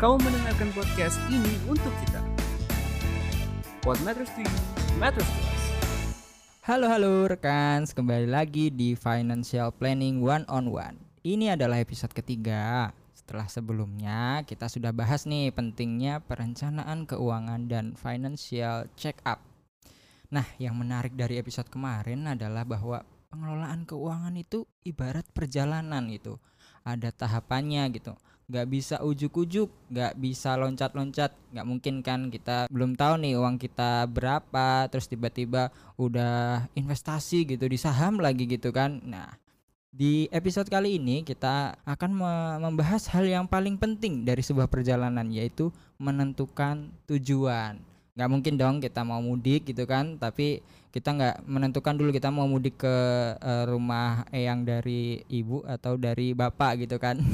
Kau mendengarkan podcast ini untuk kita. What matters to you, matters to us. Halo halo rekan, kembali lagi di Financial Planning One on One. Ini adalah episode ketiga. Setelah sebelumnya kita sudah bahas nih pentingnya perencanaan keuangan dan financial check up. Nah, yang menarik dari episode kemarin adalah bahwa pengelolaan keuangan itu ibarat perjalanan gitu. Ada tahapannya gitu nggak bisa ujuk-ujuk, nggak bisa loncat-loncat, nggak mungkin kan kita belum tahu nih uang kita berapa, terus tiba-tiba udah investasi gitu di saham lagi gitu kan. Nah, di episode kali ini kita akan membahas hal yang paling penting dari sebuah perjalanan yaitu menentukan tujuan nggak mungkin dong kita mau mudik gitu kan tapi kita nggak menentukan dulu kita mau mudik ke uh, rumah eyang dari ibu atau dari bapak gitu kan.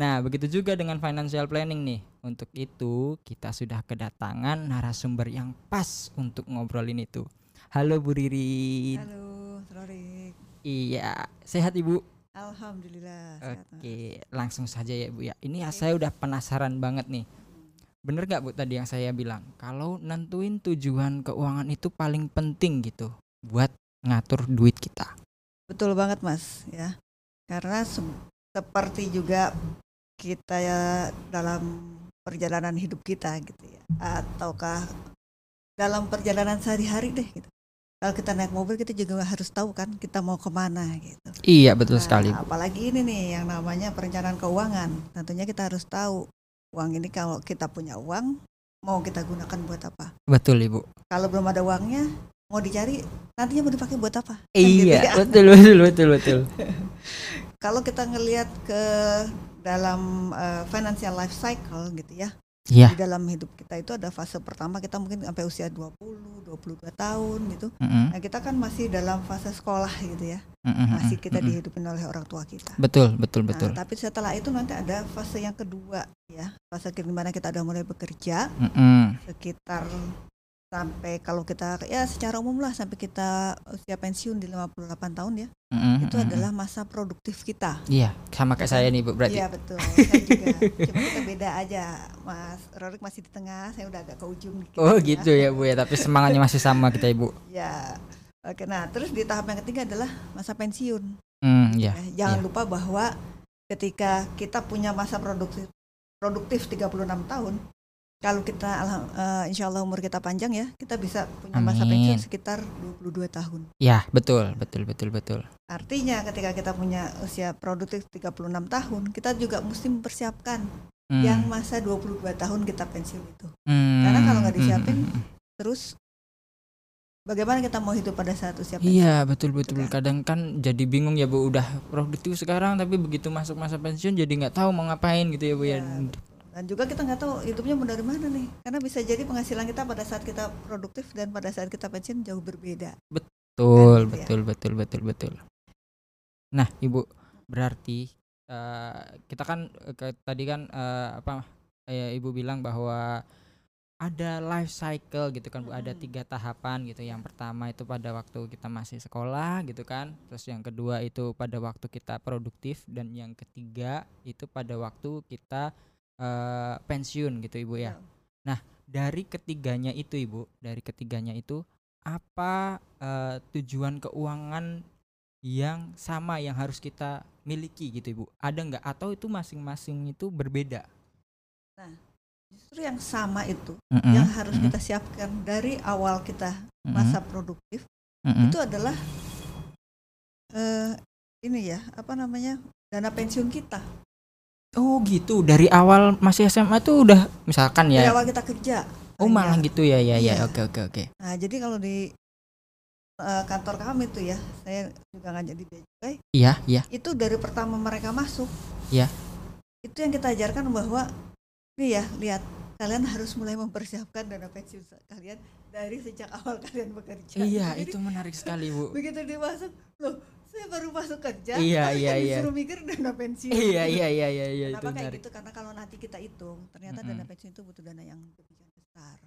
Nah begitu juga dengan financial planning nih. Untuk itu kita sudah kedatangan narasumber yang pas untuk ngobrolin itu. Halo Bu Riri. Halo Rorik. Iya sehat ibu? Alhamdulillah Oke, langsung saja ya Bu ya. Ini okay. saya udah penasaran banget nih bener gak bu tadi yang saya bilang? Kalau nentuin tujuan keuangan itu paling penting gitu buat ngatur duit kita. Betul banget mas ya. Karena se seperti juga kita ya dalam perjalanan hidup kita gitu ya. Ataukah dalam perjalanan sehari-hari deh gitu. Kalau kita naik mobil kita juga harus tahu kan kita mau ke mana gitu. Iya betul nah, sekali apalagi ini nih yang namanya perencanaan keuangan. Tentunya kita harus tahu uang ini kalau kita punya uang mau kita gunakan buat apa? Betul ibu. Kalau belum ada uangnya mau dicari nantinya mau dipakai buat apa? Kan iya gitu ya? betul betul betul betul. Kalau kita ngelihat ke dalam uh, financial life cycle gitu ya yeah. di dalam hidup kita itu ada fase pertama kita mungkin sampai usia 20 22 tahun gitu mm -hmm. nah kita kan masih dalam fase sekolah gitu ya mm -hmm. masih kita mm -hmm. dihidupin oleh orang tua kita betul betul nah, betul tapi setelah itu nanti ada fase yang kedua ya fase di mana kita udah mulai bekerja mm -hmm. sekitar sampai kalau kita ya secara umum lah sampai kita usia pensiun di 58 tahun ya mm-hmm. itu adalah masa produktif kita. Iya sama kayak saya nih bu berarti. Iya betul. Saya juga cuma kita beda aja. Mas Rorik masih di tengah saya udah agak ke ujung gitu oh ya. gitu ya bu ya tapi semangatnya masih sama kita ibu. Ya oke nah terus di tahap yang ketiga adalah masa pensiun. Mm, iya, ya, jangan iya. lupa bahwa ketika kita punya masa produktif produktif 36 tahun kalau kita uh, insya Allah umur kita panjang ya, kita bisa punya Amin. masa pensiun sekitar 22 tahun. Ya, betul, betul, betul, betul. Artinya ketika kita punya usia produktif 36 tahun, kita juga mesti mempersiapkan hmm. yang masa 22 tahun kita pensiun itu. Hmm. Karena kalau nggak disiapin, hmm. hmm, hmm. terus bagaimana kita mau hidup pada saat usia pensiun? Iya, betul, betul. Kan? Kadang kan jadi bingung ya Bu, udah produktif sekarang, tapi begitu masuk masa pensiun jadi nggak tahu mau ngapain gitu ya Bu ya. ya dan juga kita nggak tahu hidupnya mau dari mana nih. Karena bisa jadi penghasilan kita pada saat kita produktif dan pada saat kita pensiun jauh berbeda. Betul kan, betul ya? betul betul betul. Nah ibu berarti uh, kita kan ke, tadi kan uh, apa ya ibu bilang bahwa ada life cycle gitu kan bu. Ada tiga tahapan gitu. Yang pertama itu pada waktu kita masih sekolah gitu kan. Terus yang kedua itu pada waktu kita produktif. Dan yang ketiga itu pada waktu kita uh, pensiun gitu ibu ya. ya. Nah dari ketiganya itu ibu, dari ketiganya itu apa uh, tujuan keuangan yang sama yang harus kita miliki gitu ibu? Ada nggak atau itu masing-masing itu berbeda? Nah justru yang sama itu mm -hmm. yang harus mm -hmm. kita siapkan dari awal kita masa mm -hmm. produktif mm -hmm. itu adalah uh, ini ya apa namanya dana pensiun kita. Oh gitu, dari awal masih SMA tuh udah misalkan ya. Dari awal kita kerja. Oh malah gitu ya, ya, ya. Iya. Oke, oke, oke. Nah jadi kalau di uh, kantor kami tuh ya, saya juga nggak jadi becukai. Iya, iya. Itu dari pertama mereka masuk. Iya. Itu yang kita ajarkan bahwa, nih ya, lihat kalian harus mulai mempersiapkan dana pensiun kalian dari sejak awal kalian bekerja. Iya, jadi, itu menarik sekali bu. Begitu dia masuk, loh saya baru masuk kerja iya iya iya disuruh mikir dana pensiun iya iya iya iya iya kenapa kayak gitu karena kalau nanti kita hitung ternyata mm -hmm. dana pensiun itu butuh dana yang demikian besar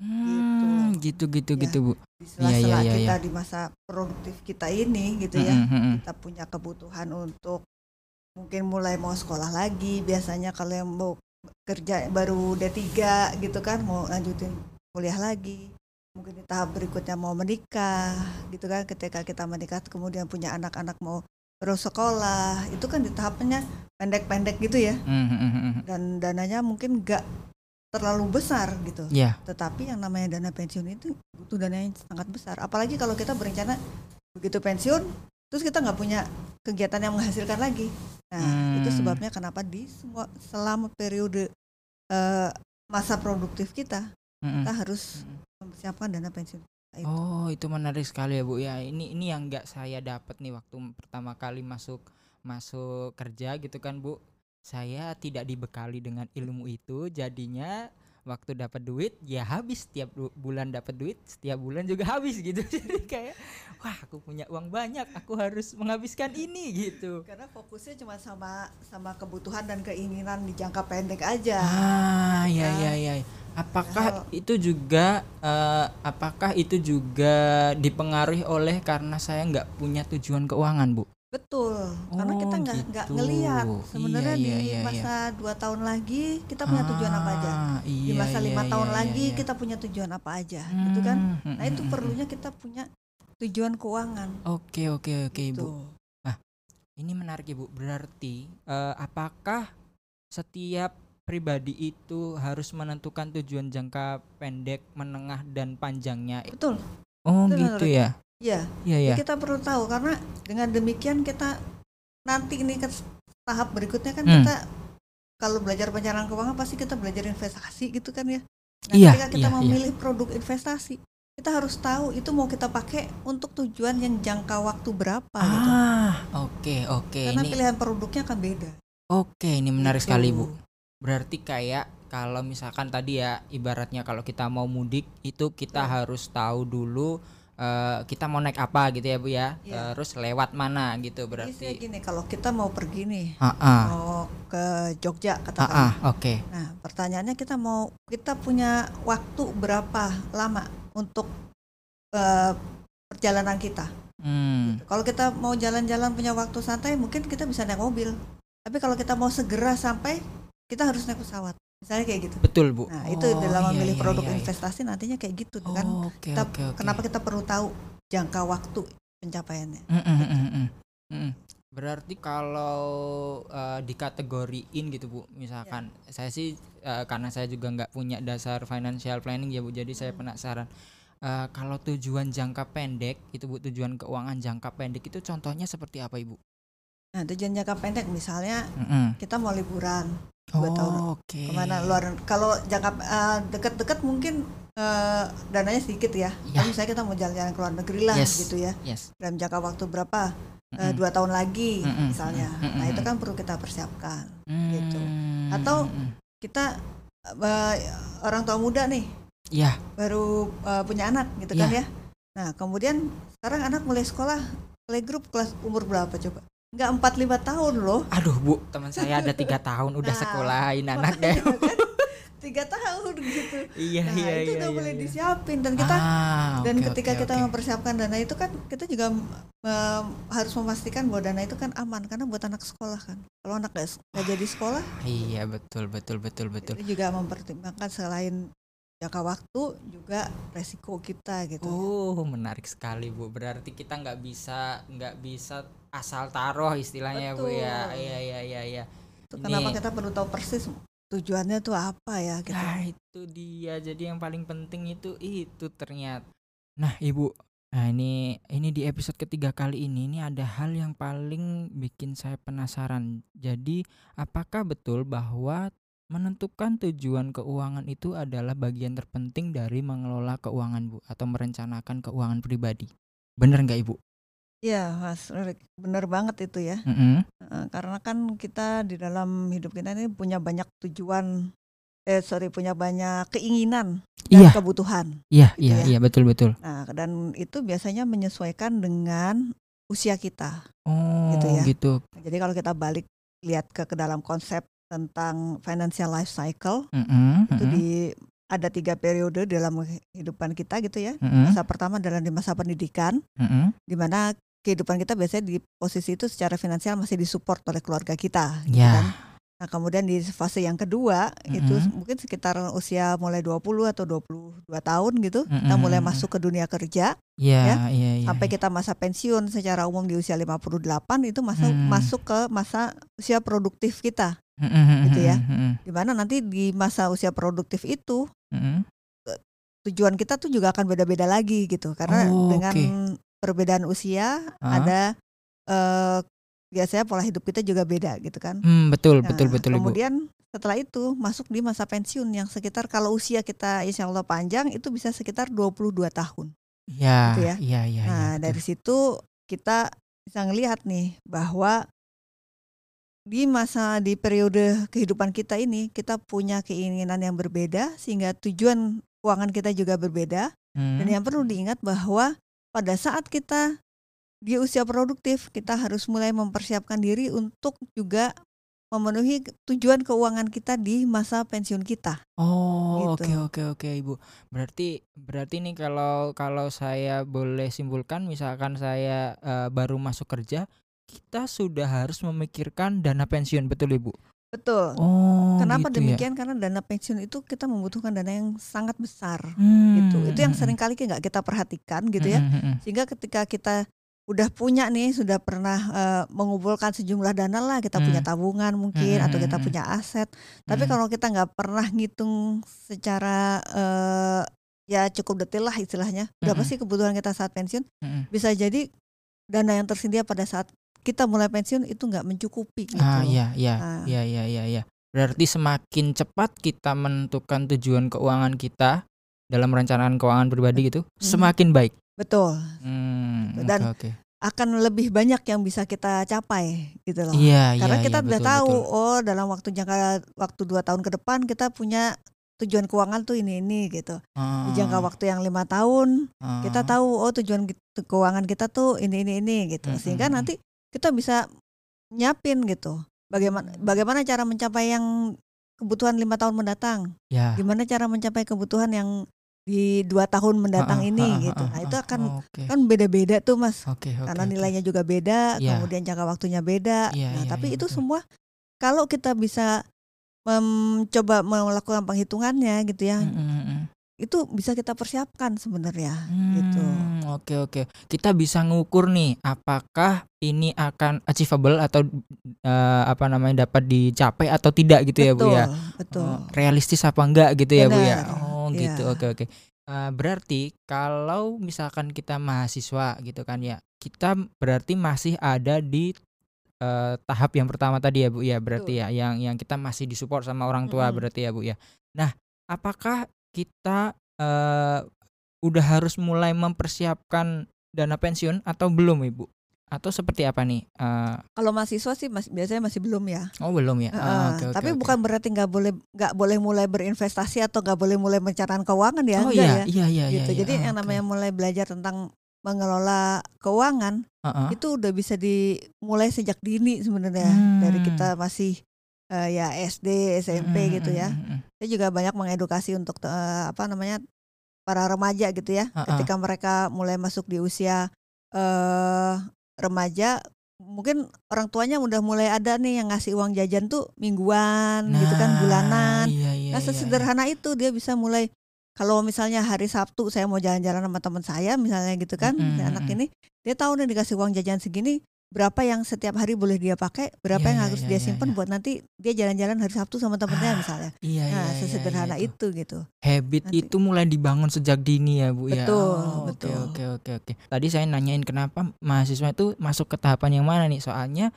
Hmm, gitu gitu ya. gitu bu. Iya iya iya. Kita ya. di masa produktif kita ini gitu ya, mm -hmm. kita punya kebutuhan untuk mungkin mulai mau sekolah lagi. Biasanya kalau yang mau kerja baru D3 gitu kan mau lanjutin kuliah lagi mungkin di tahap berikutnya mau menikah gitu kan ketika kita menikah kemudian punya anak-anak mau terus sekolah itu kan di tahapnya pendek-pendek gitu ya Hmm, hmm, hmm, dan dananya mungkin nggak terlalu besar gitu Ya. tetapi yang namanya dana pensiun itu butuh dana yang sangat besar apalagi kalau kita berencana begitu pensiun terus kita nggak punya kegiatan yang menghasilkan lagi nah itu Hmm. sebabnya kenapa di semua selama periode eh, masa produktif kita Hmm, hmm. kita harus. Mempersiapkan dana pensiun Itu. Oh, itu menarik sekali ya, Bu. Ya, ini ini yang nggak saya dapat nih waktu pertama kali masuk masuk kerja gitu kan, Bu. Saya tidak dibekali dengan ilmu itu, jadinya waktu dapat duit ya habis setiap du- bulan dapat duit, setiap bulan juga habis gitu. Jadi kayak wah, aku punya uang banyak, aku harus menghabiskan ini gitu. karena fokusnya cuma sama sama kebutuhan dan keinginan di jangka pendek aja Ah, ya Nah, ya ya. Apakah hal- itu juga eh, apakah itu juga dipengaruhi oleh karena saya nggak punya tujuan keuangan, Bu? Betul karena Oh, kita nggak nggak gitu. ngelihat Iya, sebenarnya di iya, iya, iya. masa dua tahun lagi kita punya tujuan apa aja Ah, di iya, masa iya, lima iya, tahun iya, lagi iya. kita punya tujuan apa aja gitu kan Hmm, nah itu hmm, hmm, perlunya kita punya tujuan keuangan hmm. Oke oke oke gitu. ibu. Ini menarik ibu. Berarti eh, apakah setiap pribadi itu harus menentukan tujuan jangka pendek, menengah dan panjangnya? betul Oh Betul, gitu ya? Ya Iya ya. kita perlu tahu karena dengan demikian kita nanti ini ke tahap berikutnya kan Hmm. kita kalau belajar perencanaan keuangan pasti kita belajar investasi gitu kan ya nah Iya, ketika kita iya, mau iya. memilih produk investasi kita harus tahu itu mau kita pakai untuk tujuan yang jangka waktu berapa gitu Ah oke oke karena ini pilihan produknya akan beda oke ini menarik Gitu. sekali bu. Berarti kayak kalau misalkan tadi ya ibaratnya kalau kita mau mudik itu kita Betul. harus tahu dulu eh, kita mau naik apa gitu ya bu ya. Iya. Terus lewat mana gitu Jadi berarti. gini kalau kita mau pergi nih Ah ah mau ke Jogja katakan ah, oke. Nah, pertanyaannya kita mau kita punya waktu berapa lama untuk eh, perjalanan kita? Hmm. Kalau kita mau jalan-jalan punya waktu santai, mungkin kita bisa naik mobil. Tapi kalau kita mau segera sampai, kita harus naik pesawat. Misalnya kayak gitu. Betul bu. Nah, itu Oh, dalam iya, memilih iya, produk iya, iya. investasi nantinya kayak gitu kan. Oh, Oke Kita- oke oke. Kenapa kita perlu tahu jangka waktu pencapaiannya? Mm, mm, mm, mm, mm. Berarti kalau eh, dikategoriin gitu bu, misalkan saya sih eh, karena saya juga nggak punya dasar financial planning ya bu, jadi saya Hmm. penasaran. Eh, kalau tujuan jangka pendek itu bu, tujuan keuangan jangka pendek itu contohnya seperti apa ibu? Nah, tujuan jangka pendek misalnya Mm-mm. kita mau liburan Dua tahun. Oh, Oke. ke mana luar kalau jangka eh, dekat-dekat mungkin eh, dananya sedikit ya. Ya. Tapi misalnya kita mau jalan-jalan ke luar negeri lah Yes. gitu ya. Yes. dalam jangka waktu berapa Eh, Mm-mm. dua tahun lagi Mm-mm, misalnya mm-mm, nah itu kan perlu kita persiapkan gitu. Mm, Atau- mm, mm. kita eh, orang tua muda nih Ya. baru eh, punya anak gitu kan Iya. ya nah kemudian sekarang anak mulai sekolah playgroup kelas umur berapa coba nggak empat lima tahun loh Aduh bu, teman saya ada tiga tahun udah Nah, sekolahin anak deh. Makanya kan, tiga tahun gitu iya nah iya itu iya. udah iya, mulai iya. disiapin dan kita Ah, dan ketika oke, kita mempersiapkan dana itu kan kita juga em, harus memastikan bahwa dana itu kan aman karena buat anak sekolah kan kalau anak nggak jadi sekolah Iya betul betul betul betul. itu juga mempertimbangkan selain jangka waktu juga resiko kita gitu Oh menarik sekali bu. Berarti kita nggak bisa nggak bisa asal taruh istilahnya bu ya. Betul. Iya iya iya iya. Itu kenapa kita perlu tahu persis tujuannya tuh apa ya gitu Nah itu dia. Jadi yang paling penting itu itu ternyata. Nah ibu. Nah ini ini di episode ketiga kali ini ini ada hal yang paling bikin saya penasaran. Jadi apakah betul bahwa menentukan tujuan keuangan itu adalah bagian terpenting dari mengelola keuangan bu atau merencanakan keuangan pribadi? Bener nggak ibu? Iya mas Ririk. bener banget itu ya Mm-mm. Eh, karena kan kita di dalam hidup kita ini punya banyak tujuan eh sorry punya banyak keinginan dan Iya, kebutuhan iya, gitu iya, ya. iya, betul, betul. nah dan itu biasanya menyesuaikan dengan usia kita Oh, Gitu ya. gitu. jadi kalau kita balik lihat ke, ke dalam konsep tentang financial life cycle. Mm-mm, itu mm-mm, di ada tiga periode dalam kehidupan kita gitu ya. Mm-mm, masa pertama adalah di masa pendidikan mm-mm. di mana kehidupan kita biasanya di posisi itu secara finansial masih disupport oleh keluarga kita gitu Ya, kan Nah, kemudian di fase yang kedua itu Mm-mm. mungkin sekitar usia mulai 20 atau 22 tahun gitu, kita Mm-mm. mulai masuk ke dunia kerja Iya, Ya, iya, iya. sampai iya. kita masa pensiun secara umum di usia 58 itu masa Mm-mm. masuk ke masa usia produktif kita. Mm-mm, gitu ya. mana nanti di masa usia produktif itu mm-mm. tujuan kita tuh juga akan beda-beda lagi gitu. Karena Oh, dengan oke. perbedaan usia Ah. ada eh, biasanya pola hidup kita juga beda gitu kan. Hmm, betul, Nah, betul, betul, Ibu. Kemudian setelah itu masuk di masa pensiun yang sekitar kalau usia kita insya Allah panjang itu bisa sekitar 22 tahun. Iya, gitu ya. iya, iya, iya, Nah betul. dari situ kita bisa ngelihat nih bahwa di masa di periode kehidupan kita ini kita punya keinginan yang berbeda sehingga tujuan keuangan kita juga berbeda dan Hmm, yang perlu diingat bahwa pada saat kita di usia produktif kita harus mulai mempersiapkan diri untuk juga memenuhi tujuan keuangan kita di masa pensiun kita. Oh, oke, gitu. oke, oke, Ibu. Berarti, berarti nih kalau kalau saya boleh simpulkan, misalkan saya eh, baru masuk kerja, kita sudah harus memikirkan dana pensiun, betul, Ibu? Betul. Oh, Kenapa gitu ya. demikian? Karena dana pensiun itu kita membutuhkan dana yang sangat besar. Hmm, gitu. Itu yang hmm, sering kali nggak kita perhatikan gitu hmm, ya. hmm, hmm, hmm. Sehingga ketika kita udah punya nih, sudah pernah eh, mengumpulkan sejumlah dana lah, kita punya Hmm. tabungan mungkin Hmm, atau hmm, kita hmm. punya aset. Tapi Hmm. kalau kita nggak pernah ngitung secara eh, ya cukup detail lah istilahnya, berapa Mm-mm. sih kebutuhan kita saat pensiun, Mm-mm. bisa jadi dana yang tersedia pada saat kita mulai pensiun itu nggak mencukupi gitu. Ah, loh. iya, iya, iya, iya, iya. Berarti semakin cepat kita menentukan tujuan keuangan kita dalam perencanaan keuangan pribadi gitu, Hmm. semakin baik. Betul. Hmm, Oke, Dan oke. akan lebih banyak yang bisa kita capai gitu loh. Iya, Karena iya, kita iya, udah betul, tahu betul. oh dalam waktu jangka waktu dua tahun ke depan kita punya tujuan keuangan tuh ini ini gitu. Di jangka Ah, waktu yang lima tahun kita ah. tahu oh tujuan keuangan kita tuh ini ini ini gitu. Mm, Sehingga mm, mm. nanti kita bisa nyiapin gitu. Bagaimana bagaimana cara mencapai yang kebutuhan lima tahun mendatang? Ya. Gimana cara mencapai kebutuhan yang di dua tahun mendatang ini gitu. ah, Nah itu akan Oke, kan beda-beda tuh mas. oke, oke, Karena nilainya juga beda, Iya. kemudian jangka waktunya beda. Iya, nah iya, tapi iya, itu betul. semua kalau kita bisa mencoba melakukan penghitungannya gitu ya, Mm, mm, mm. itu bisa kita persiapkan sebenarnya gitu. Hmm, Oke oke. Kita bisa ngukur nih apakah ini akan achievable atau eh, apa namanya dapat dicapai atau tidak gitu ya Bu betul, ya. betul. Oh, realistis apa enggak gitu ya Bu ya. Benar, Oh iya. gitu. Oke oke. Eh, berarti kalau misalkan kita mahasiswa gitu kan ya, kita berarti masih ada di eh, tahap yang pertama tadi ya Bu ya. Berarti ya yang yang kita masih disupport sama orang tua berarti ya Bu ya. Nah, apakah kita eh, udah harus mulai mempersiapkan dana pensiun atau belum Ibu? Atau seperti apa nih? Eh, Kalau mahasiswa sih mas- biasanya masih belum ya. oh belum ya. Heeh, oke, oke, tapi oke. bukan berarti nggak boleh nggak boleh mulai berinvestasi atau nggak boleh mulai perencanaan keuangan ya, Oh iya, ya. iya iya iya. gitu. iya. Jadi Ah, yang oke. namanya mulai belajar tentang mengelola keuangan Heeh. itu udah bisa dimulai sejak dini sebenarnya dari Hmm. kita masih eh, ya SD, SMP Mm, gitu mm, ya. mm, mm. Saya juga banyak mengedukasi untuk eh, apa namanya para remaja gitu ya. Ah, ah. Ketika mereka mulai masuk di usia eh remaja, mungkin orang tuanya udah mulai ada nih yang ngasih uang jajan tuh mingguan gitu kan, Nah, bulanan. Iya, iya, Nah, iya, sesederhana itu dia bisa mulai kalau misalnya hari Sabtu saya mau jalan-jalan sama teman saya misalnya gitu kan, Mm-mm, si anak ini dia tahu nih dikasih uang jajan segini berapa yang setiap hari boleh dia pakai, berapa Iya, yang iya, harus iya, dia iya, simpan buat nanti dia jalan-jalan hari Sabtu sama temennya misalnya. Iya, Nah, iya, sesederhana iya, itu gitu. Habit Nanti. itu mulai dibangun sejak dini ya, Bu ya. Betul, Oh, betul. Oke, oke, oke, oke. Tadi saya nanyain kenapa mahasiswa itu masuk ke tahapan yang mana nih? Soalnya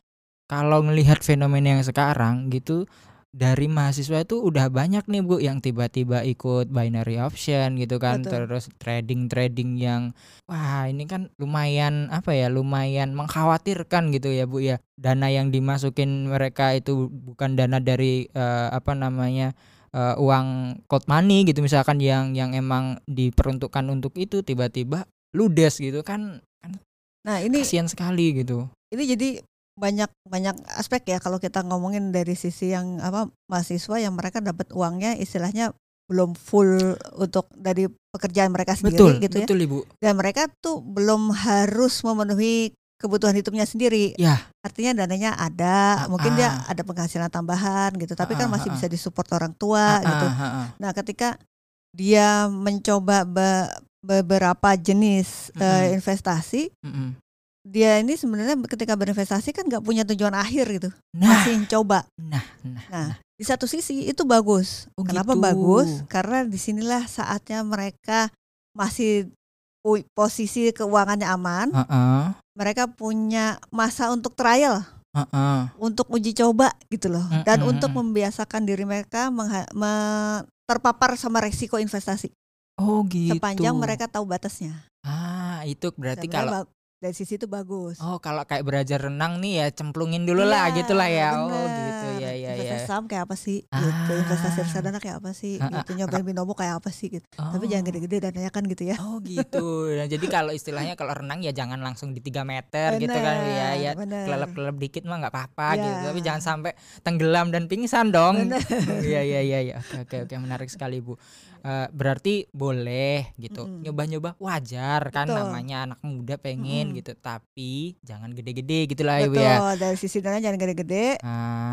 kalau ngelihat fenomena yang sekarang gitu dari mahasiswa itu udah banyak nih Bu yang tiba-tiba ikut binary option gitu kan, Betul. terus trading-trading yang wah ini kan lumayan apa ya, lumayan mengkhawatirkan gitu ya Bu ya. Dana yang dimasukin mereka itu bukan dana dari eh, apa namanya eh, uang cold money gitu misalkan yang yang emang diperuntukkan untuk itu tiba-tiba ludes gitu kan kan Nah, ini kasihan sekali gitu. ini jadi banyak banyak aspek ya kalau kita ngomongin dari sisi yang apa mahasiswa yang mereka dapat uangnya istilahnya belum full untuk dari pekerjaan mereka sendiri Betul, gitu ya. betul Ibu. Dan mereka tuh belum harus memenuhi kebutuhan hidupnya sendiri. Ya. Artinya dananya ada, Ah, mungkin dia ah. ada penghasilan tambahan gitu, tapi Ah, kan ah, masih ah, bisa disupport orang tua gitu. Ah, ah, ah. Nah, ketika dia mencoba be- beberapa jenis eh, Mm-mm. investasi, Mm-mm. Dia ini sebenarnya ketika berinvestasi kan nggak punya tujuan akhir gitu, Nah, masih coba. nah, nah, Nah, di satu sisi itu bagus. Oh, Kenapa gitu. bagus? Karena di sinilah saatnya mereka masih posisi keuangannya aman. Heeh, Mereka punya masa untuk trial, heeh. untuk uji coba gitu loh, dan Mm-mm. untuk membiasakan diri mereka terpapar sama resiko investasi Oh gitu. sepanjang mereka tahu batasnya. Ah, itu berarti Sebenarnya kalau dari sisi itu bagus. Oh, kalau kayak belajar renang nih ya cemplungin dulu lah Iya, gitu lah ya. Oh, bener. gitu. Ya ya Investasi ya. saham kayak apa sih? Gitu. Ah. Investasi reksadana kayak apa sih? Ah, ah, Gitu. Nyobain binomo kayak apa sih? Gitu. Tapi jangan Oh. gede-gede dananya kan gitu ya. Oh gitu. Nah, jadi kalau istilahnya kalau renang ya jangan langsung di 3 meter gitu kan ya ya. bener. Kelelep-kelelep dikit mah nggak apa-apa Iya. gitu. Tapi jangan sampai tenggelam dan pingsan dong. Bener. Iya iya iya iya. Oke oke oke menarik sekali Bu. Eh, berarti boleh gitu. Mm-mm. Nyoba-nyoba wajar kan Betul. namanya anak muda pengen Mm-mm. gitu. Tapi jangan gede-gede gitu lah Ibu ya. Betul, dari sisi dana jangan gede-gede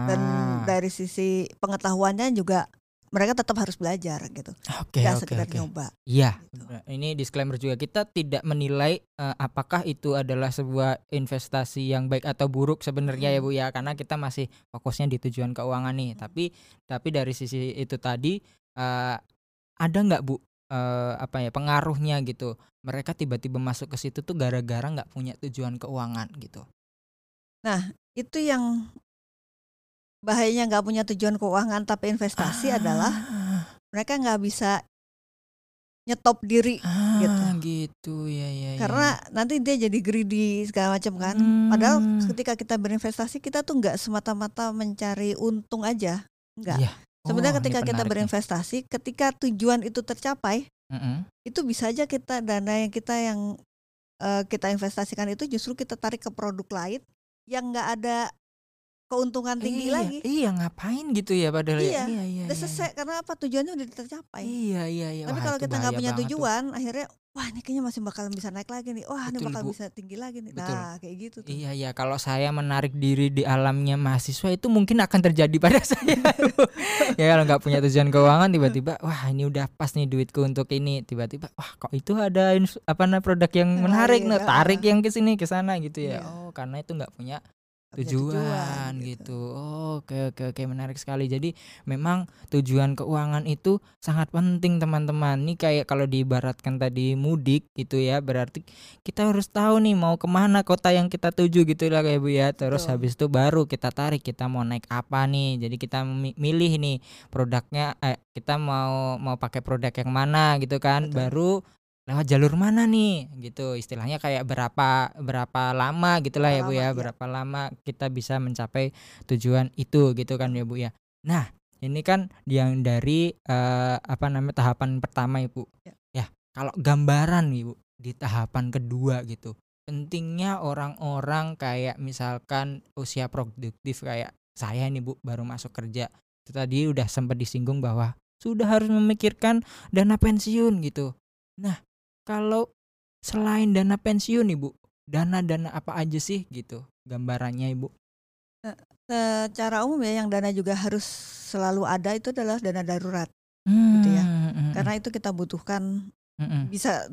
dan Ah. dari sisi pengetahuannya juga mereka tetap harus belajar gitu. Oke Nggak oke sekedar oke. nyoba. Iya, Gitu. benar. ini disclaimer juga kita tidak menilai eh, apakah itu adalah sebuah investasi yang baik atau buruk sebenarnya ya Mm. Bu ya, karena kita masih fokusnya di tujuan keuangan nih. Mm. Tapi tapi dari sisi itu tadi eh, ada nggak Bu eh, apa ya pengaruhnya gitu? Mereka tiba-tiba masuk ke situ tuh gara-gara nggak punya tujuan keuangan gitu. Itu yang bahayanya nggak punya tujuan keuangan tapi investasi adalah Ah, mereka nggak bisa nyetop diri ah, gitu. gitu ya ya. ya. karena nanti dia jadi greedy segala macam kan. Padahal Hmm. ketika kita berinvestasi kita tuh nggak semata-mata mencari untung aja, nggak. Iya. Sebenarnya Oh, ketika kita penarik nih. berinvestasi, ketika tujuan itu tercapai, Mm-mm. itu bisa aja kita dana yang kita yang eh, kita investasikan itu justru kita tarik ke produk lain yang nggak ada keuntungan tinggi iya, lagi. Iya, ngapain gitu ya padahal ya? Iya, Iya, iya. Udah iya, selesai karena apa tujuannya udah tercapai. Iya, iya, iya. Tapi Wah, kalau kita nggak punya banget tuh. tujuan, akhirnya wah ini kayaknya masih bakalan bisa naik lagi nih. Wah ini Betul, bakal Bu. bisa tinggi lagi nih. Betul. Nah kayak gitu tuh. Iya, iya. Kalau saya menarik diri di alamnya mahasiswa itu mungkin akan terjadi pada saya. ya kalau nggak punya tujuan keuangan tiba-tiba wah ini udah pas nih duitku untuk ini tiba-tiba wah kok itu ada apa namanya produk yang menarik lain, nih ah. tarik yang ke sini ke sana gitu ya. Iya. Oh, karena itu nggak punya Tujuan gitu. Oh, Oke oke oke menarik sekali. Jadi memang tujuan keuangan itu sangat penting teman-teman. Nih kayak kalau diibaratkan tadi mudik gitu ya, berarti kita harus tahu nih mau ke mana kota yang kita tuju gitu lah kayak Bu ya. Terus Betul. habis itu baru kita tarik kita mau naik apa nih. Jadi kita mi- milih nih produknya eh kita mau mau pakai produk yang mana gitu kan. Betul. Baru lewat jalur mana nih? Gitu. Istilahnya kayak berapa berapa lama gitulah ya Bu ya. Iya. berapa lama kita bisa mencapai tujuan itu gitu kan ya Bu ya. Nah ini kan yang dari eh, apa namanya tahapan pertama Ibu Ya. ya kalau gambaran nih Bu di tahapan kedua gitu pentingnya orang-orang kayak misalkan usia produktif kayak saya nih Bu baru masuk kerja itu tadi udah sempat disinggung bahwa sudah harus memikirkan dana pensiun gitu. Nah kalau selain dana pensiun ibu dana-dana apa aja sih gitu gambarannya ibu Secara umum ya yang dana juga harus selalu ada itu adalah dana darurat. gitu ya. Karena itu kita butuhkan bisa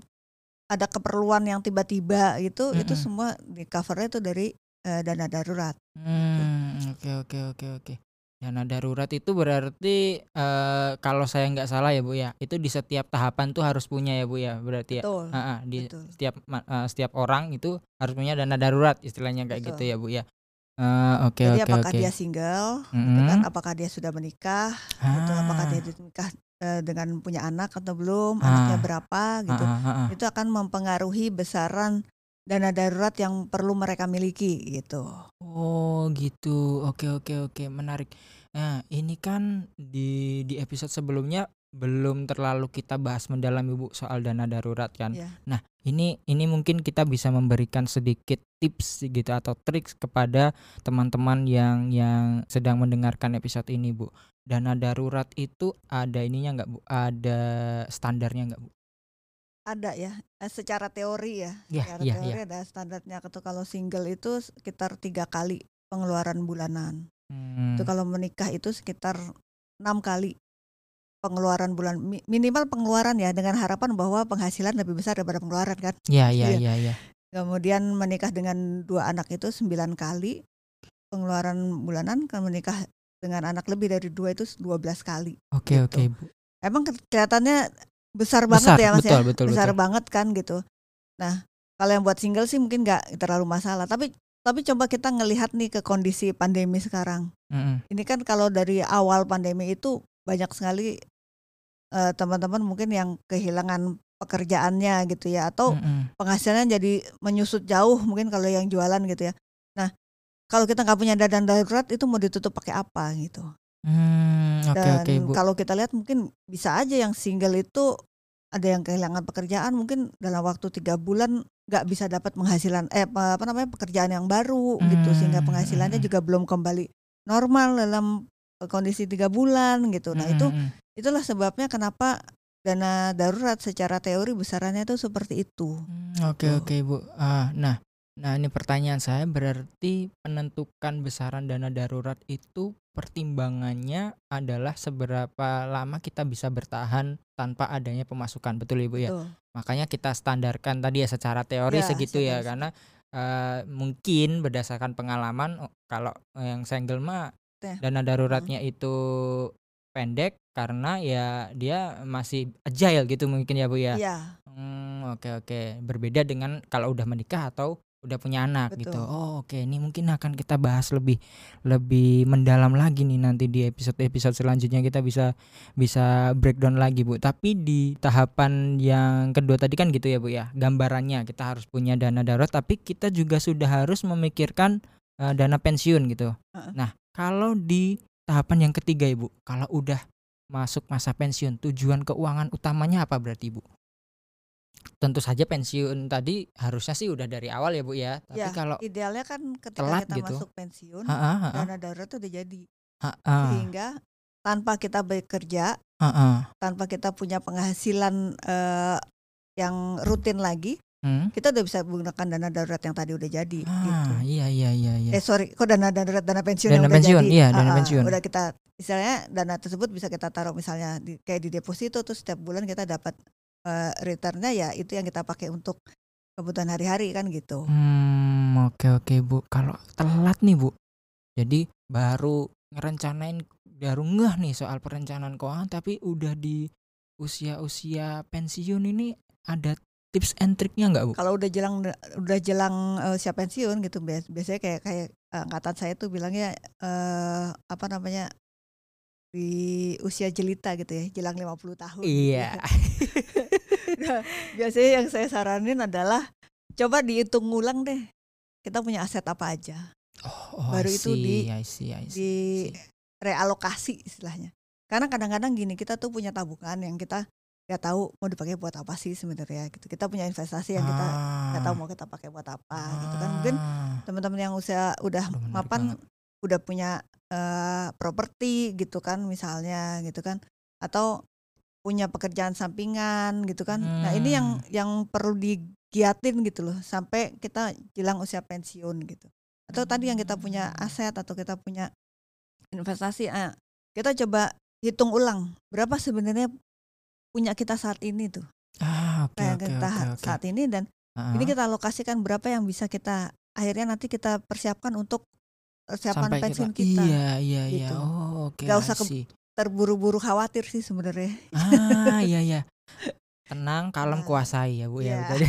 ada keperluan yang tiba-tiba gitu, itu Mm-mm. semua di covernya itu dari eh, dana darurat. Hmm, oke oke oke oke. Dana darurat itu berarti eh, kalau saya nggak salah ya bu ya, itu di setiap tahapan tuh harus punya ya bu ya, berarti ya. Betul. Ah, ah, di betul. setiap eh, setiap orang itu harus punya dana darurat istilahnya kayak gitu ya bu ya. Eh, Oke Jadi oke apakah oke. dia single, gitu Mm-mm. kan? Apakah dia sudah menikah, gitu? Apakah Ah, dia menikah eh, dengan punya anak atau belum? Ah. Anaknya berapa, gitu? ah, ah, ah. Itu akan mempengaruhi besaran dana darurat yang perlu mereka miliki, gitu. Oh gitu, oke oke oke, menarik. Nah ini kan di di episode sebelumnya belum terlalu kita bahas mendalam ibu soal dana darurat kan. Ya. Nah ini ini mungkin kita bisa memberikan sedikit tips gitu atau trik kepada teman-teman yang yang sedang mendengarkan episode ini bu. Dana darurat itu ada ininya nggak bu? Ada standarnya nggak bu? Ada ya eh, secara teori ya Ya, secara ya, teori ada standarnya itu kalau single itu sekitar tiga kali pengeluaran bulanan Hmm. itu kalau menikah itu sekitar enam kali pengeluaran bulan Mi- minimal pengeluaran ya dengan harapan bahwa penghasilan lebih besar daripada pengeluaran kan Ya, ya, Iya. ya, ya. kemudian menikah dengan dua anak itu sembilan kali pengeluaran bulanan kalau menikah dengan anak lebih dari dua itu 12 kali Oke, Gitu. oke, Bu. emang ke- kelihatannya besar Besar, banget ya mas betul, ya betul, besar betul. banget kan gitu nah kalau yang buat single sih mungkin nggak terlalu masalah tapi tapi coba kita ngelihat nih ke kondisi pandemi sekarang Mm-mm. ini kan kalau dari awal pandemi itu banyak sekali eh, teman-teman mungkin yang kehilangan pekerjaannya gitu ya atau Mm-mm. penghasilannya jadi menyusut jauh mungkin kalau yang jualan gitu ya nah kalau kita nggak punya dana darurat itu mau ditutup pakai apa gitu Hmm, oke, dan Bu. kalau kita lihat mungkin bisa aja yang single itu ada yang kehilangan pekerjaan mungkin dalam waktu tiga bulan nggak bisa dapat penghasilan eh apa namanya pekerjaan yang baru gitu sehingga Hmm, penghasilannya hmm. juga belum kembali normal dalam kondisi tiga bulan gitu nah itu Mm-mm. itulah sebabnya kenapa dana darurat secara teori besarannya itu seperti itu Hmm, Oke Tuh. oke Bu. Ah, nah, nah ini pertanyaan saya berarti penentukan besaran dana darurat itu pertimbangannya adalah seberapa lama kita bisa bertahan tanpa adanya pemasukan, betul Ibu ya? Tuh. Makanya kita standarkan tadi ya secara teori Ya, segitu ya karena eh, mungkin berdasarkan pengalaman oh, kalau yang single mah Ya. dana daruratnya itu pendek karena ya dia masih agile gitu mungkin ya Bu ya. Iya, Hmm, oke oke. Berbeda dengan kalau udah menikah atau udah punya anak Betul. gitu. Oh, oke. Ini mungkin akan kita bahas lebih lebih mendalam lagi nih nanti di episode-episode selanjutnya kita bisa bisa breakdown lagi, Bu. Tapi di tahapan yang kedua tadi kan gitu ya, Bu ya. Gambarannya kita harus punya dana darurat tapi kita juga sudah harus memikirkan eh, dana pensiun gitu. Heeh. Nah, kalau di tahapan yang ketiga, Ibu, kalau udah masuk masa pensiun, tujuan keuangan utamanya apa berarti, Bu? Tentu saja pensiun tadi harusnya sih udah dari awal ya bu ya tapi Ya, kalau idealnya kan ketika telat kita gitu. masuk pensiun Ha-ha, ha-ha, dana darurat itu udah jadi ha-ha, sehingga tanpa kita bekerja ha-ha. tanpa kita punya penghasilan eh, yang rutin lagi Hmm? kita udah bisa menggunakan dana darurat yang tadi udah jadi gitu ah iya iya iya iya eh sorry kok dana darurat dana pensiun Dana yang udah pensiun, jadi iya, dana ah, pensiun. udah kita misalnya dana tersebut bisa kita taruh misalnya di, kayak di deposito terus setiap bulan kita dapat eh, returnnya ya itu yang kita pakai untuk kebutuhan hari-hari kan gitu. Hmm oke oke bu. Kalau telat nih bu. Jadi baru ngerencanain baru ngeh nih soal perencanaan keuangan tapi udah di usia-usia pensiun ini ada tips and triknya nggak bu? Kalau udah jelang udah jelang eh, siap pensiun gitu bias- biasanya kayak kayak eh, angkatan saya tuh bilangnya eh apa namanya di usia jelita gitu ya jelang 50 tahun gitu iya. ya. Nah, biasanya yang saya saranin adalah coba dihitung ulang deh kita punya aset apa aja. Oh, oh, Baru itu di- I see, I see, di realokasi istilahnya. Karena kadang-kadang gini kita tuh punya tabungan yang kita nggak tahu mau dipakai buat apa sih sebenarnya gitu. Kita punya investasi yang kita nggak tahu Ah, mau kita pakai buat apa gitu kan. Mungkin ah. teman-teman yang usia udah menarik mapan banget. Udah punya eh, properti gitu kan misalnya gitu kan atau punya pekerjaan sampingan gitu kan nah ini yang Hmm. yang perlu digiatin gitu loh sampai kita jelang usia pensiun gitu atau tadi yang kita punya Hmm. aset atau kita punya investasi ah, kita coba hitung ulang berapa sebenarnya punya kita saat ini tuh Ah, oke kayak oke kita ha- oke. saat ini dan Ah, ini kita alokasikan berapa yang bisa kita akhirnya nanti kita persiapkan untuk persiapan sampai pensiun kita. Iya iya iya. Gitu. Oh, oke. Nggak usah. Terburu-buru khawatir sih sebenarnya. Ah, iya iya. Tenang, kalem, Nah, kuasai ya, Bu ya. iya. Tadi.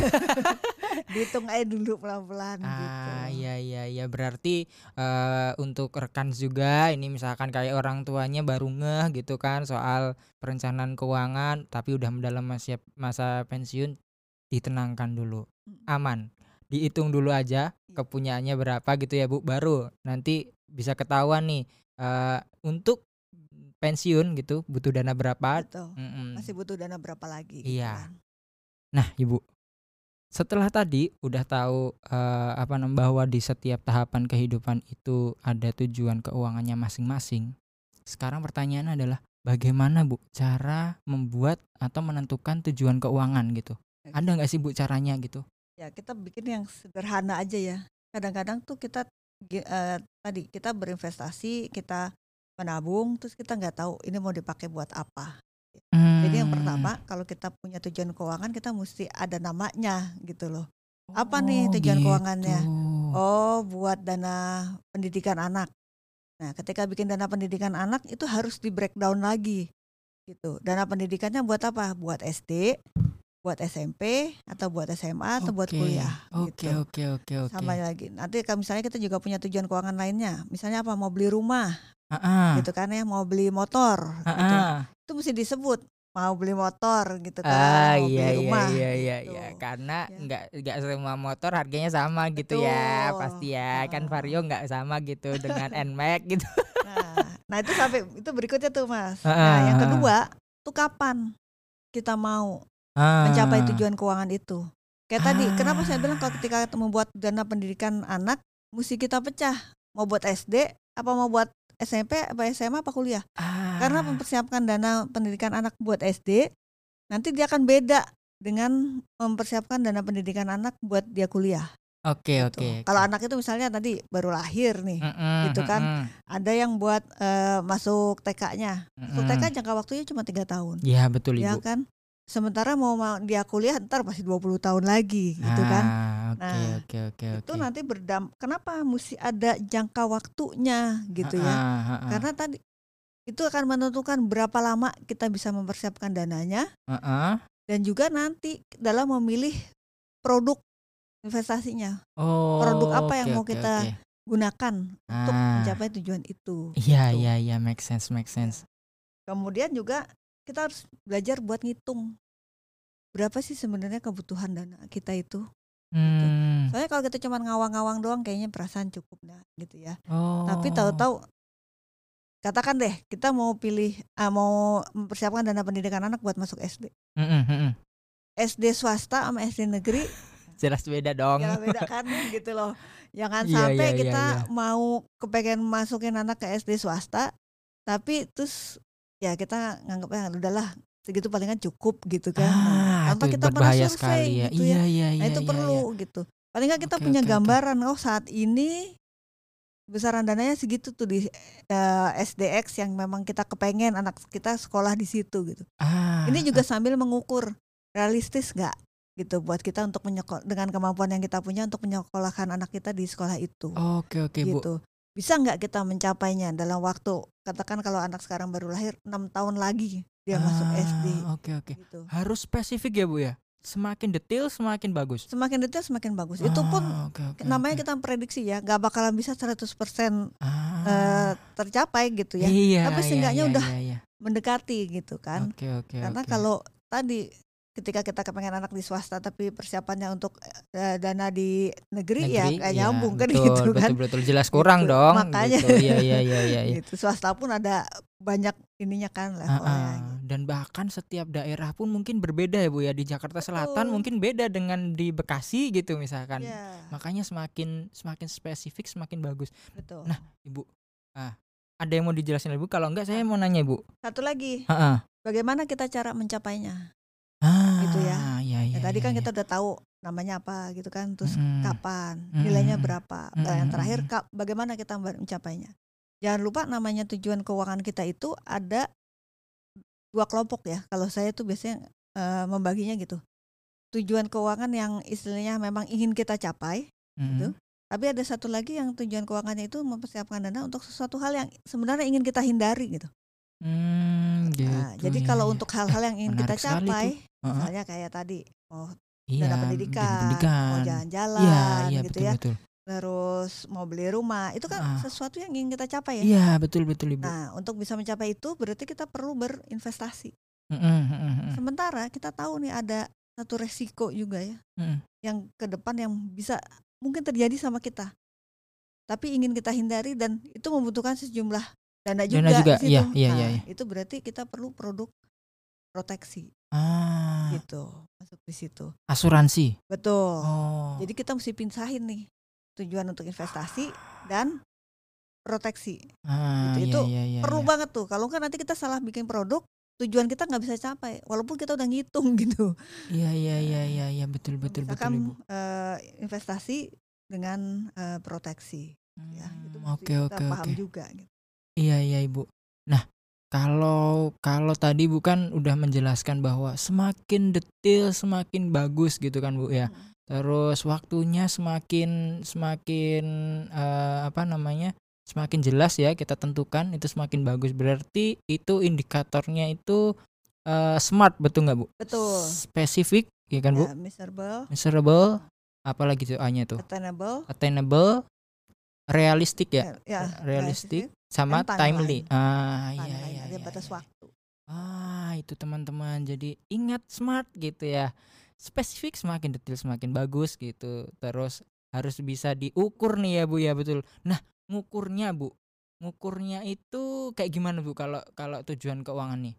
Dihitung aja dulu pelan-pelan gitu. Ah, iya iya iya. Berarti eh, untuk rekan juga ini misalkan kayak orang tuanya baru ngeh gitu kan soal perencanaan keuangan tapi udah dalam masa masa pensiun ditenangkan dulu. Aman. Dihitung dulu aja Iya. kepunyaannya berapa gitu ya, Bu. Baru nanti bisa ketahuan nih eh, untuk pensiun gitu butuh dana berapa. Betul. Masih butuh dana berapa lagi gitu Iya. kan. Nah, Ibu, setelah tadi udah tahu eh, apa namanya bahwa di setiap tahapan kehidupan itu ada tujuan keuangannya masing-masing. Sekarang pertanyaan adalah bagaimana Bu cara membuat atau menentukan tujuan keuangan gitu? Ada nggak sih Bu caranya gitu? Ya kita bikin yang sederhana aja ya. Kadang-kadang tuh kita eh, tadi kita berinvestasi, kita menabung, terus kita nggak tahu ini mau dipakai buat apa. Jadi yang Hmm. pertama kalau kita punya tujuan keuangan kita mesti ada namanya gitu loh. apa nih Oh, tujuan keuangannya? gitu. Oh buat dana pendidikan anak. Nah ketika bikin dana pendidikan anak itu harus di breakdown lagi gitu. Dana pendidikannya buat apa? Buat SD, buat SMP atau buat SMA atau buat kuliah. Oke gitu. oke oke oke. Sama lagi. Nanti kalau misalnya kita juga punya tujuan keuangan lainnya. Misalnya apa? Mau beli rumah Ah, gitu kan ya, mau beli motor ah, gitu. Itu mesti disebut mau beli motor gitu kan, Ah mau iya beli iya rumah. iya iya gitu. iya karena Ya. nggak nggak semua motor harganya sama gitu ya Betul. pasti ya kan vario nggak sama gitu dengan Nmax gitu. Nah, nah itu sampai itu berikutnya tuh Mas. Ah, Nah, yang kedua, tuh kapan kita mau Ah. mencapai tujuan keuangan itu? Kayak tadi, kenapa saya bilang kalau Ah. ketika membuat dana pendidikan anak mesti kita pecah. Mau buat SD apa mau buat SMP apa SMA apa kuliah? Karena Ah. mempersiapkan dana pendidikan anak buat SD nanti dia akan beda dengan mempersiapkan dana pendidikan anak buat dia kuliah. Oke gitu. oke. Kalau anak itu misalnya tadi baru lahir nih, gitu kan. ada yang buat eh, masuk TK-nya. Masuk TK jangka waktunya cuma tiga tahun, Ya betul ya ibu. kan? Sementara mau ma- dia kuliah ntar pasti 20 tahun lagi, gitu kan? Ah, Oke Nah, oke oke. Itu nanti berdam. Kenapa mesti ada jangka waktunya, gitu ya? Ah, ah, ah. Karena tadi itu akan menentukan berapa lama kita bisa mempersiapkan dananya Ah, ah. dan juga nanti dalam memilih produk investasinya Oh, Produk apa yang oke, mau kita oke. gunakan untuk Ah. mencapai tujuan itu. Iya gitu. iya iya make sense make sense. Kemudian juga kita harus belajar buat ngitung berapa sih sebenarnya kebutuhan dana kita itu. Hmm. Soalnya kalau kita cuma ngawang-ngawang doang kayaknya perasaan cukup dah gitu ya. Oh. Tapi tahu-tahu katakan deh kita mau pilih ah, mau mempersiapkan dana pendidikan anak buat masuk SD. Mm-mm, mm-mm. SD swasta sama SD negeri Jelas beda dong. ya beda kan gitu loh. Jangan Iya, sampai iya, iya, kita iya. mau kepengen masukin anak ke SD swasta tapi terus ya kita nganggapnya udahlah segitu palingan cukup gitu kan. Ah, tanpa itu kita pernah survei sekali ya. gitu ya. Iya iya iya. Nah itu iya, perlu iya. gitu. Paling nggak kita Oke, punya oke. gambaran oh saat ini besaran dananya segitu tuh di eh, SDX yang memang kita kepengen anak kita sekolah di situ gitu. Ah, Ini juga sambil mengukur realistis nggak gitu buat kita untuk menyekol dengan kemampuan yang kita punya untuk menyekolahkan anak kita di sekolah itu Oke oke Bu. Bisa nggak kita mencapainya dalam waktu katakan kalau anak sekarang baru lahir enam tahun lagi dia masuk Ah, SD Oke oke. gitu. Harus spesifik ya Bu ya. Semakin detail semakin bagus. Semakin detail semakin bagus. Itu pun Ah, oke, oke, namanya oke. kita prediksi ya nggak bakalan bisa 100% eh, Ah, tercapai gitu ya Iya, Tapi iya, seenggaknya iya, udah iya, iya. mendekati gitu kan Oke oke. karena oke. kalau tadi ketika kita kepengen anak di swasta tapi persiapannya untuk eh, dana di negeri, ya Negeri, kayak iya, nyambung kan betul, gitu kan Betul betul jelas kurang Gitu, dong. makanya. Gitu. Iya iya iya iya. iya. gitu swasta pun ada banyak ininya kan Ah, levelnya ah. gitu. Dan bahkan setiap daerah pun mungkin berbeda ya Bu ya. Di Jakarta Selatan Betul. mungkin beda dengan di Bekasi gitu misalkan. Iya, Makanya semakin semakin spesifik semakin bagus. betul Nah, Ibu. Ah, ada yang mau dijelasin Ibu? Kalau enggak saya mau nanya Ibu. satu lagi Heeh. bagaimana kita cara mencapainya Ah, Gitu ya. Iya, iya, ya tadi iya, kan iya. kita udah tahu namanya apa gitu kan terus Mm-mm. kapan nilainya berapa Nah, yang Mm-mm. terakhir bagaimana kita mencapainya jangan lupa namanya tujuan keuangan kita itu ada dua kelompok ya kalau saya tuh biasanya eh, membaginya gitu tujuan keuangan yang istilahnya memang ingin kita capai Mm-mm. gitu. tapi ada satu lagi yang tujuan keuangannya itu mempersiapkan dana untuk sesuatu hal yang sebenarnya ingin kita hindari gitu Hmm, gitu. nah, jadi ya, kalau ya. untuk hal-hal yang ingin kita Menarik capai Heeh. misalnya kayak tadi mau Iya, dana pendidikan, pendidikan. mau jalan-jalan Iya, iya gitu betul ya betul. terus mau beli rumah itu kan Ah. sesuatu yang ingin kita capai ya. Iya, betul betul Ibu. Nah untuk bisa mencapai itu berarti kita perlu berinvestasi. Mm-mm. Sementara kita tahu nih ada satu resiko juga ya Mm-mm. yang ke depan yang bisa mungkin terjadi sama kita. Tapi ingin kita hindari dan itu membutuhkan sejumlah dana juga. juga, di situ. iya, iya, Nah, iya, iya. Itu berarti kita perlu produk proteksi Ah, gitu masuk di situ. asuransi. Betul. Oh. Jadi kita mesti pisahin nih tujuan untuk investasi dan proteksi. ah, gitu, iya, itu iya, iya, perlu iya. banget tuh. Kalau kan nanti kita salah bikin produk, tujuan kita nggak bisa capai walaupun kita udah ngitung gitu Iya iya iya iya iya betul betul betul misalkan Ibu. eh, investasi dengan eh, proteksi ya itu Hmm, Oke kita oke paham oke. juga gitu. Iya iya Ibu. Nah, kalau kalau tadi bukan udah menjelaskan bahwa semakin detail semakin bagus gitu kan Bu ya. Hmm. Terus waktunya semakin semakin eh, apa namanya? Semakin jelas ya kita tentukan itu semakin bagus. Berarti itu indikatornya itu eh, smart betul nggak Bu? betul Spesifik ya kan Bu? ya, miserable Measurable apalagi tuh A-nya tuh? attainable Attainable, realistik ya? ya realistik sama timely. timeline. Ah, iya iya. ada iya, batas iya. waktu Ah, itu teman-teman. Jadi ingat smart gitu ya. Spesifik semakin detail semakin bagus gitu. Terus harus bisa diukur nih ya Bu ya betul. Nah, ngukurnya Bu. Ngukurnya itu kayak gimana Bu kalau kalau tujuan keuangan nih?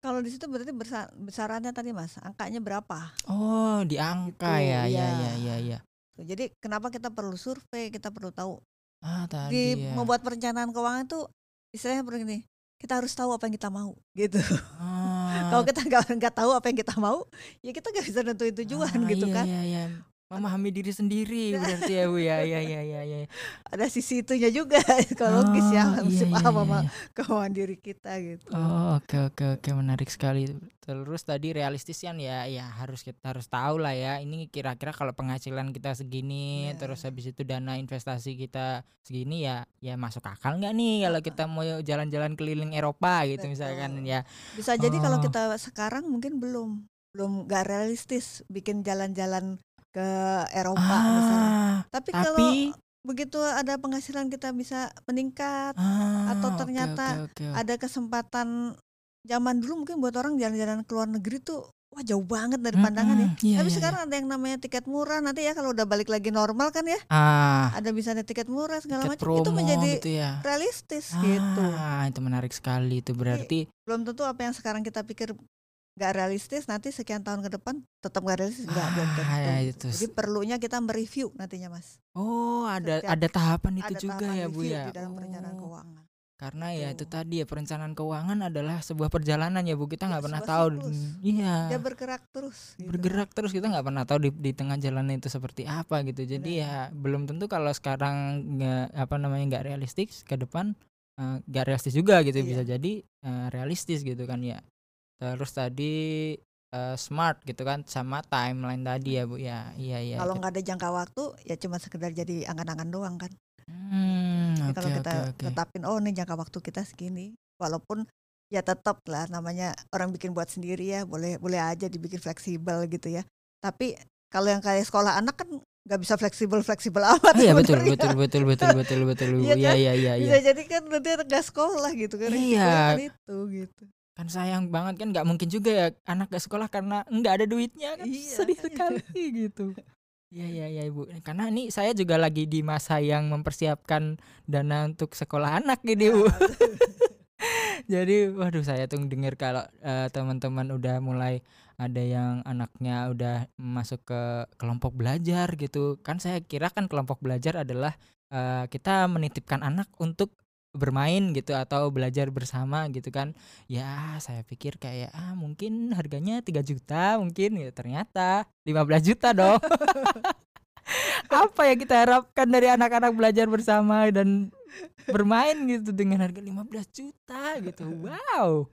kalau di situ berarti bersa- besarannya tadi mas angkanya berapa Oh, di angka Gitu, ya. Ya ya ya ya. Tuh, jadi kenapa kita perlu survei kita perlu tahu? Ah, tadi di ya. membuat perencanaan keuangan itu istilahnya begini kita harus tahu apa yang kita mau gitu. Ah, kalau kita nggak nggak tahu apa yang kita mau ya kita nggak bisa nentuin tujuan ah, gitu iya, kan. Iya, iya. Memahami diri sendiri berarti ya Bu ya. Ya ya ya ya. ada sisi itunya juga kalau logis ya Oh, mesti iya, iya, paham iya, sama iya. keuangan diri kita gitu Oh oke oke oke menarik sekali. Terus tadi realistis kan ya ya harus kita harus tahu lah ya ini kira-kira kalau penghasilan kita segini Ya. terus habis itu dana investasi kita segini ya ya masuk akal nggak nih kalau kita mau jalan-jalan keliling Eropa gitu misalkan Betul. ya. bisa jadi kalau Oh. kita sekarang mungkin belum belum nggak realistis bikin jalan-jalan ke Eropa misalnya Ah tapi, kalau tapi begitu ada penghasilan kita bisa meningkat ah, atau ternyata oke, oke. ada kesempatan zaman dulu mungkin buat orang jalan-jalan ke luar negeri tuh wah jauh banget dari pandangan ya. iya, Tapi iya, sekarang ada yang namanya tiket murah nanti ya kalau udah balik lagi normal kan ya iya. ah ada bisa ada tiket murah segala tiket macam promo itu menjadi gitu ya. realistis gitu. Ah itu menarik sekali itu berarti Belum tentu apa yang sekarang kita pikir nggak realistis nanti sekian tahun ke depan tetap nggak realistis nggak belum Ah, tentu. ya, gitu. itu. Jadi perlunya kita mereview nantinya mas. Oh, ada Setiap- ada tahapan itu ada juga tahapan ya, Bu ya. di dalam perencanaan Oh, keuangan. Karena ya itu tadi ya perencanaan keuangan adalah sebuah perjalanan ya, Bu. Kita Ya, nggak pernah sebuah tahu. Iya. Dia bergerak terus. gitu. Bergerak terus kita nggak pernah tahu di, di tengah jalan itu seperti apa gitu. Jadi ya Benar. belum tentu kalau sekarang nggak apa namanya nggak realistis ke depan eh, nggak realistis juga gitu Iya. bisa jadi eh, realistis gitu kan ya. Terus tadi eh, smart gitu kan sama timeline tadi ya, Bu. Ya, iya iya. Kalau nggak ada jangka waktu ya cuma sekedar jadi angan-angan doang kan. Hmm, oke kalau kita oke oke. tetapin oh nih jangka waktu kita segini, walaupun ya tetap lah namanya orang bikin buat sendiri ya boleh boleh aja dibikin fleksibel gitu ya. Tapi kalau yang kayak sekolah anak kan nggak bisa fleksibel fleksibel amat. Iya betul betul betul betul betul betul Bu. Iya Iya kan? iya iya iya. Bisa jadi kan nanti nggak sekolah gitu kan. Iya. itu gitu. Kan sayang banget kan nggak mungkin juga ya anak gak sekolah karena nggak ada duitnya kan Iya. sedih sekali gitu. Iya iya iya Ibu. Karena ini saya juga lagi di masa yang mempersiapkan dana untuk sekolah anak Bu. Nah, Jadi waduh saya tuh dengar kalau eh, teman-teman udah mulai ada yang anaknya udah masuk ke kelompok belajar gitu. Kan saya kira kan kelompok belajar adalah eh, kita menitipkan anak untuk bermain gitu atau belajar bersama gitu kan. Ya, saya pikir kayak ah mungkin harganya 3 juta mungkin ya ternyata 15 juta dong. Apa yang kita harapkan dari anak-anak belajar bersama dan bermain gitu dengan harga 15 juta gitu. Wow.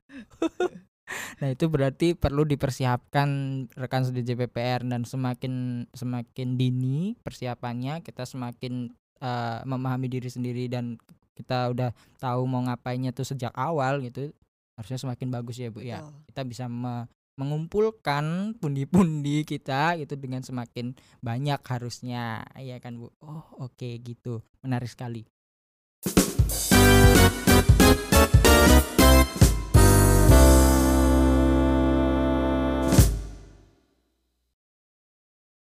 nah, itu berarti perlu dipersiapkan rekan studi JPPR dan semakin semakin dini persiapannya kita semakin eh, memahami diri sendiri dan kita udah tahu mau ngapainnya tuh sejak awal gitu. Harusnya semakin bagus ya, Bu ya. Kita bisa me- mengumpulkan pundi-pundi kita itu dengan semakin banyak harusnya ya kan Bu? Oh oke gitu. Menarik sekali